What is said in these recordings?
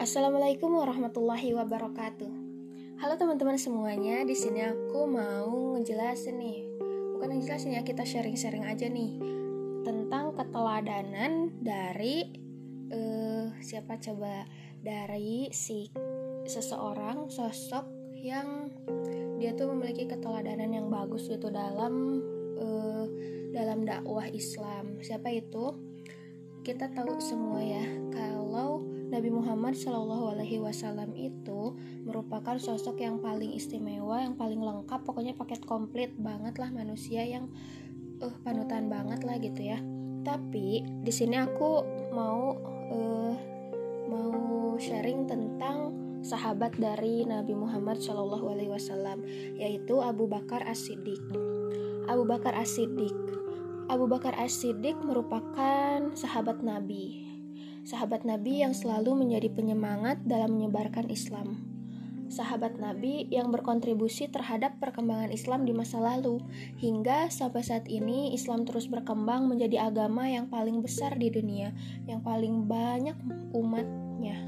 Assalamualaikum warahmatullahi wabarakatuh. Halo teman-teman semuanya, di sini aku mau ngejelasin nih. Bukan ngejelasin ya, kita sharing-sharing aja nih tentang keteladanan dari uh, siapa coba dari si seseorang sosok yang dia tuh memiliki keteladanan yang bagus gitu dalam uh, dalam dakwah Islam. Siapa itu? Kita tahu semua ya kalau Nabi Muhammad Shallallahu Alaihi Wasallam itu merupakan sosok yang paling istimewa, yang paling lengkap, pokoknya paket komplit banget lah manusia yang uh, panutan banget lah gitu ya. Tapi di sini aku mau uh, mau sharing tentang sahabat dari Nabi Muhammad Shallallahu Alaihi Wasallam yaitu Abu Bakar As-Siddiq. Abu Bakar As-Siddiq. Abu Bakar As-Siddiq merupakan sahabat Nabi sahabat Nabi yang selalu menjadi penyemangat dalam menyebarkan Islam. Sahabat Nabi yang berkontribusi terhadap perkembangan Islam di masa lalu, hingga sampai saat ini Islam terus berkembang menjadi agama yang paling besar di dunia, yang paling banyak umatnya.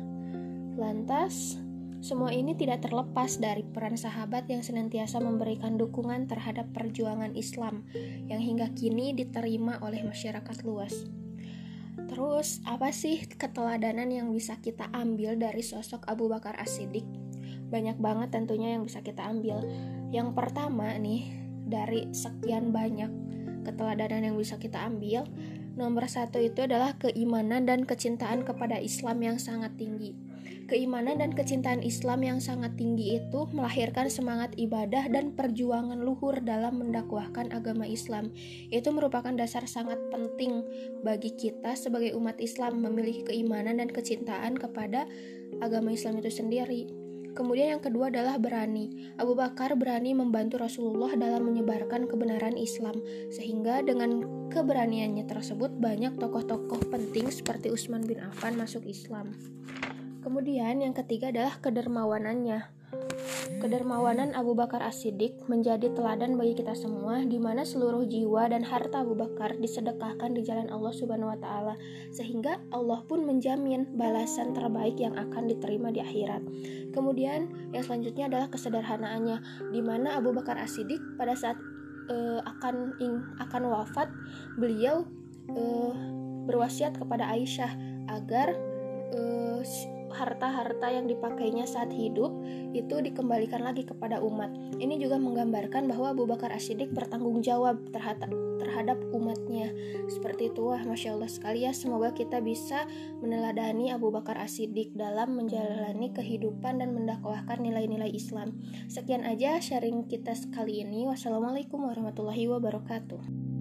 Lantas, semua ini tidak terlepas dari peran sahabat yang senantiasa memberikan dukungan terhadap perjuangan Islam yang hingga kini diterima oleh masyarakat luas. Terus, apa sih keteladanan yang bisa kita ambil dari sosok Abu Bakar As-Siddiq? Banyak banget tentunya yang bisa kita ambil. Yang pertama nih, dari sekian banyak keteladanan yang bisa kita ambil, nomor satu itu adalah keimanan dan kecintaan kepada Islam yang sangat tinggi Keimanan dan kecintaan Islam yang sangat tinggi itu melahirkan semangat ibadah dan perjuangan luhur dalam mendakwahkan agama Islam. Itu merupakan dasar sangat penting bagi kita sebagai umat Islam memiliki keimanan dan kecintaan kepada agama Islam itu sendiri. Kemudian yang kedua adalah berani. Abu Bakar berani membantu Rasulullah dalam menyebarkan kebenaran Islam, sehingga dengan keberaniannya tersebut banyak tokoh-tokoh penting seperti Utsman bin Affan masuk Islam. Kemudian yang ketiga adalah kedermawanannya. Kedermawanan Abu Bakar As-Siddiq menjadi teladan bagi kita semua di mana seluruh jiwa dan harta Abu Bakar disedekahkan di jalan Allah Subhanahu wa taala sehingga Allah pun menjamin balasan terbaik yang akan diterima di akhirat. Kemudian yang selanjutnya adalah kesederhanaannya di mana Abu Bakar As-Siddiq pada saat uh, akan ing, akan wafat beliau uh, berwasiat kepada Aisyah agar uh, harta-harta yang dipakainya saat hidup itu dikembalikan lagi kepada umat. Ini juga menggambarkan bahwa Abu Bakar As-Siddiq bertanggung jawab terhadap terhadap umatnya. Seperti itu, wah Masya Allah sekali ya. Semoga kita bisa meneladani Abu Bakar As-Siddiq dalam menjalani kehidupan dan mendakwahkan nilai-nilai Islam. Sekian aja sharing kita sekali ini. Wassalamualaikum warahmatullahi wabarakatuh.